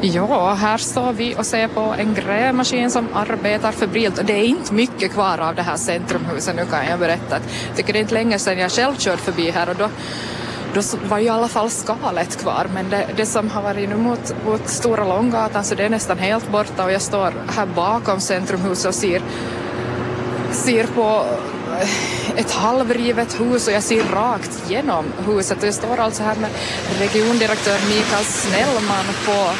Ja, här står vi och ser på en grävmaskin som arbetar febrilt. Det är inte mycket kvar av det här centrumhuset nu kan jag berätta. Jag tycker det är inte länge sedan jag själv körde förbi här och då då var ju i alla fall skalet kvar. Men det, det som har varit nu mot, mot Stora Långgatan så det är nästan helt borta och jag står här bakom centrumhuset och ser, ser på eh, ett halvrivet hus och jag ser rakt genom huset. Och jag står alltså här med regiondirektör Mikael Snellman på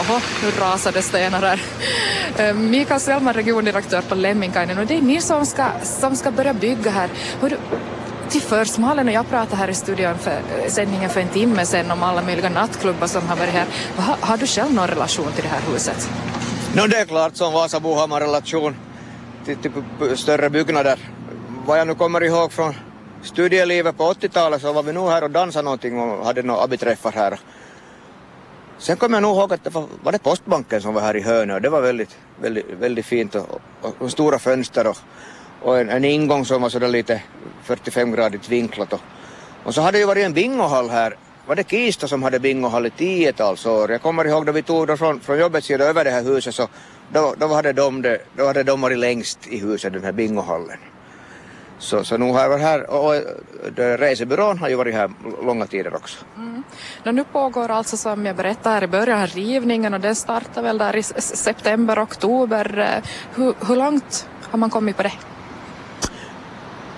Oho, nu rasade stenar här. Ehm, Mikael Selman, regiondirektör på Lemminkainen och det är ni som ska, som ska börja bygga här. Hur, till först, Malin och jag pratade här i studion för eh, sändningen för en timme sedan om alla möjliga nattklubbar som har varit här. Har, har du själv någon relation till det här huset? No, det är klart som Vasabo har man relation till, till större byggnader. Vad jag nu kommer ihåg från studielivet på 80-talet så var vi nog här och dansade någonting och hade några abiträffar här. Sen kommer jag nog ihåg att det var, var det postbanken som var här i hörnet och det var väldigt, väldigt, väldigt fint och, och, och stora fönster och, och en, en ingång som var sådär lite 45-gradigt vinklat. Och, och så hade det ju varit en bingohall här. Var det Kista som hade bingohall i tiotals år? Jag kommer ihåg då vi tog då från, från jobbets sida över det här huset så då, då, hade de det, då hade de varit längst i huset, den här bingohallen. Så, så nu har jag varit här och, och resebyrån har ju varit här långa tider också. Mm. Nu pågår alltså som jag berättade här i början rivningen och den startar väl där i september, oktober. Eh, hur, hur långt har man kommit på det?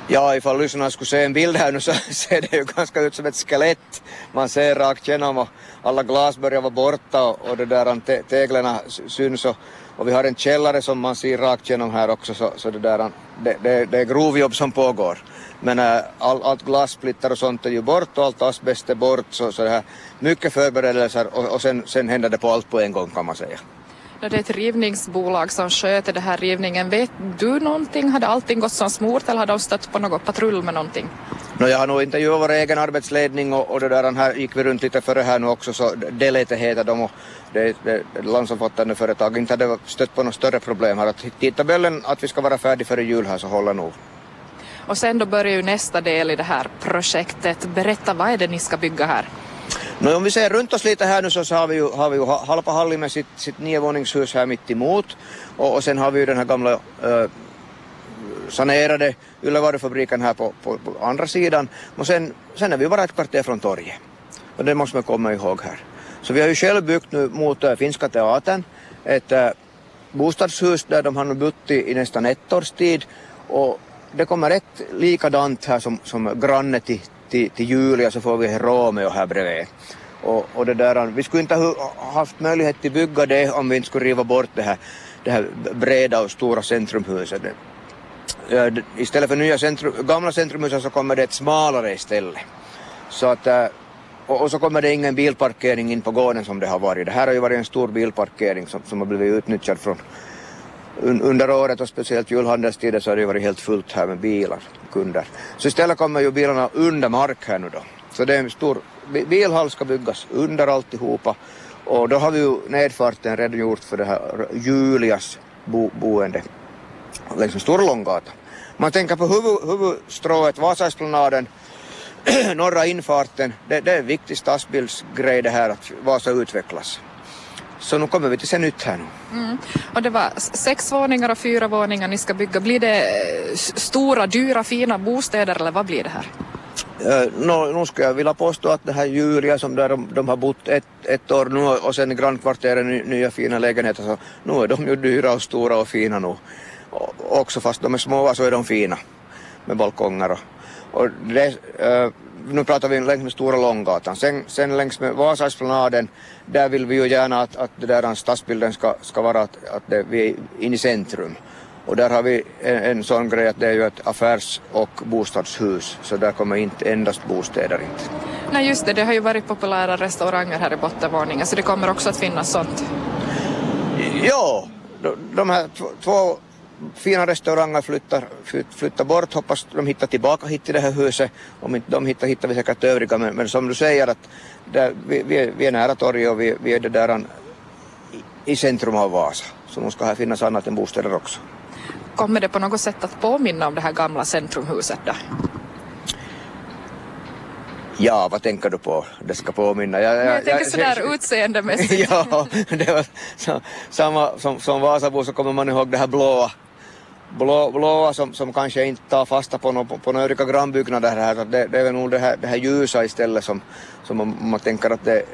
Ja, ifall lyssnarna skulle se en bild här nu så ser det ju ganska ut som ett skelett. Man ser rakt igenom och alla glas börjar vara borta och, och det där te teglerna syns och, och, vi har en källare som man ser rakt igenom här också så, så det där det, det, det är grovjobb som pågår. Men äh, all, allt glassplitter och sånt är ju bort och allt asbest är bort så, så det här mycket förberedelser och, och sen, sen händer det på allt på en gång kan man säga. Det är ett rivningsbolag som sköter den här rivningen. Vet du någonting? Hade allting gått som smort eller hade de stött på något patrull med någonting? No, jag har nog intervjuat vår egen arbetsledning och, och det där här gick vi runt lite före här nu också så Delete heter de och det är ett landsomfattande företag. Inte hade stött på något större problem här. Att tidtabellen att vi ska vara färdiga före jul här så håller nog. Och sen då börjar ju nästa del i det här projektet. Berätta, vad är det ni ska bygga här? No, om vi ser runt oss lite här nu så, så har vi ju, har vi ju halva hallen med sitt, sitt niovåningshus här mitt emot och, och sen har vi ju den här gamla äh, sanerade yllevarufabriken här på, på, på, andra sidan och sen, sen är vi bara ett kvarter från torget. Och det måste man komma ihåg här. Så vi har ju själv byggt nu mot äh, Finska teatern ett äh, bostadshus där de har nu bott i, i nästan ett års tid och det kommer ett likadant här som, som granne till, till, till Julia så får vi Romeo här bredvid. Och, och det där, vi skulle inte ha haft möjlighet att bygga det om vi inte skulle riva bort det här, det här breda och stora centrumhuset. Istället för nya centrum, gamla centrumhuset så kommer det ett smalare istället. Så att, eh, och, och, så kommer det ingen bilparkering in på gården som det har varit. Det här har ju varit en stor bilparkering som, som har blivit utnyttjad från under året och speciellt julhandelstider så har det varit helt fullt här med bilar, kunder. Så istället kommer ju bilarna under mark här nu då. Så det är en stor bilhall ska byggas under alltihopa och då har vi ju nedfarten redan gjort för det här Julias bo boende liksom längs med Stora Man tänker på huvud, huvudstrået, Vasaesplanaden, norra infarten, det, det är en viktig stadsbildsgrej det här att Vasa utvecklas. Så nu kommer vi till se nytt här nu. Mm. Och det var sex våningar och fyra våningar ni ska bygga. Blir det eh, stora, dyra, fina bostäder eller vad blir det här? Uh, no, nu skulle jag vilja påstå att det här Julia som där de, de har bott ett, ett år nu och sen grannkvarteren nya fina lägenheter så nu är de ju dyra och stora och fina nu. Och, också fast de är små så är de fina med balkonger och, och det, uh, nu pratar vi längs med Stora Långgatan. Sen, sen längs med Vasaesplanaden, där vill vi ju gärna att, att det där stadsbilden ska, ska vara att, att det, vi är inne i centrum. Och där har vi en, en sån grej att det är ju ett affärs och bostadshus, så där kommer inte endast bostäder inte. Nej just det, det har ju varit populära restauranger här i bottenvåningen, så det kommer också att finnas sånt. Ja, de, de här två fina restauranger flyttar, flyttar bort, hoppas de hittar tillbaka hit till det här huset. Om inte de hittar hittar vi säkert övriga men, men som du säger att där, vi, vi, är, vi är nära torget och vi, vi är det där i, i centrum av Vasa. Så nu ska här finnas annat än bostäder också. Kommer det på något sätt att påminna om det här gamla centrumhuset då? Ja, vad tänker du på? Det ska påminna. Jag, jag, jag tänker sådär utseendemässigt. ja, det var så, samma som, som Vasabo så kommer man ihåg det här blåa blå, blåa som, som kanske inte tar fasta på, några på övriga grannbyggnader här. Det, det är väl nog det här, det här ljusa istället som, som man, man tänker att det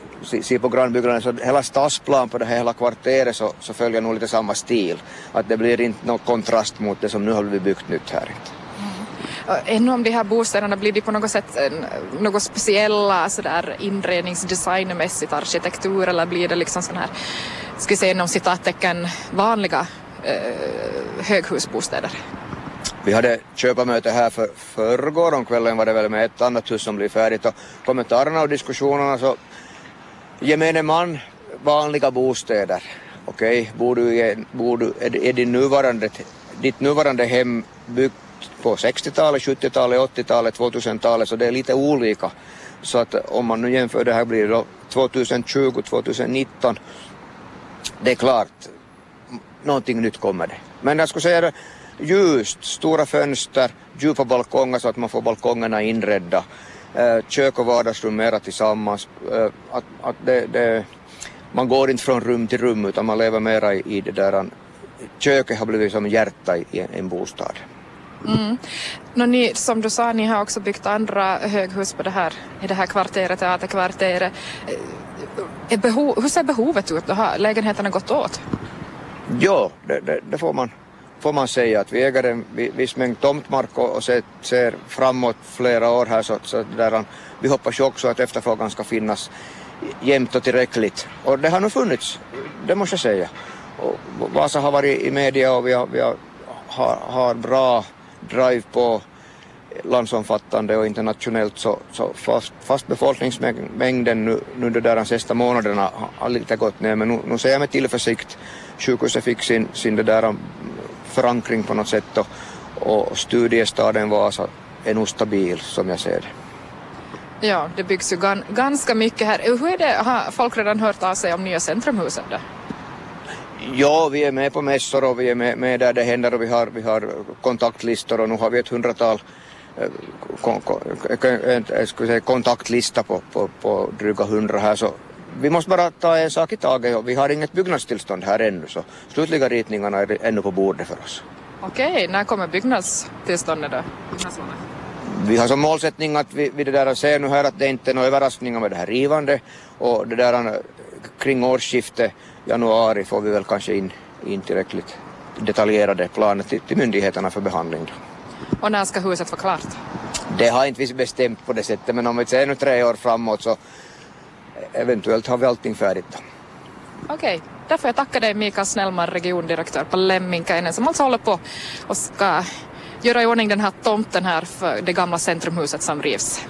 ser på grannbyggnaden så hela stadsplan på det här hela kvarteret så, så följer nog lite samma stil. Att det blir inte någon kontrast mot det som nu har blivit byggt nytt här. Mm. Ännu om de här bostäderna blir de på något sätt något speciella sådär inredningsdesignmässigt arkitektur eller blir det liksom sån här, ska vi säga inom citattecken vanliga eh, höghusbostäder? Vi hade köparmöte här för förrgår om kvällen var det väl med ett annat hus som blir färdigt och kommentarerna och diskussionerna så gemene man vanliga bostäder. Okej, okay. bor du, i, bor du är, är din nuvarande, ditt nuvarande hem byggt på 60-talet, 70-talet, 80-talet, 2000-talet så det är lite olika. Så att om man nu jämför det här blir det då 2020, 2019 det är klart någonting nytt kommer det. Men jag skulle säga det, ljust, stora fönster, djupa balkonger så att man får balkongerna inredda, Eh, kök och vardagsrum mera tillsammans. Eh, att, att det, det, man går inte från rum till rum utan man lever mera i, i det där, eh, köket har blivit som hjärta i, i en bostad. Mm. No, ni, som du sa, ni har också byggt andra höghus på det här, i det här kvarteret, teaterkvarteret. Eh, Behov, hur ser behovet ut? Har lägenheterna gått åt? Ja, det, det, det, får, man, får man säga att vi äger en viss mängd tomtmark och, och ser, ser, framåt flera år här så, så där, vi hoppas ju också att efterfrågan ska finnas jämnt och tillräckligt. Och det har nog funnits, det måste jag säga. Och Vasa har varit i media och vi har, vi har, har, har bra drive på landsomfattande och internationellt så, så fast, fast befolkningsmängden nu, nu de där sista månaderna har lite gått ner men nu, nu ser jag med tillförsikt sjukhuset fick sin, sin det där förankring på något sätt och, och studiestaden Vasa är nog stabil som jag ser det. Ja, det byggs ju gan, ganska mycket här. Hur är det, har folk redan hört av sig om nya Centrumhuset då? Ja, vi är med på mässor och vi är med, med där det händer och vi har, vi har kontaktlistor och nu har vi ett hundratal eh, kon, kon, kontaktlista på, på, på dryga hundra här så vi måste bara ta en sak i taget och vi har inget byggnadstillstånd här ännu så slutliga ritningarna är ännu på bordet för oss. Okej, när kommer byggnadstillståndet då? Vi har som målsättning att vi, vi det där ser nu här att det inte är några överraskningar med det här rivande och det där kring årsskiftet januari får vi väl kanske in, in tillräckligt detaljerade planer till, till myndigheterna för behandling. Och när ska huset vara klart? Det har inte vi bestämt på det sättet men om vi ser nu tre år framåt så eventuellt har vi allting färdigt då. Okej, okay. därför jag tackar dig Mikael Snellman, regiondirektör på Lemminkäinen som alltså håller på och ska göra i ordning den här tomten här för det gamla centrumhuset som rivs.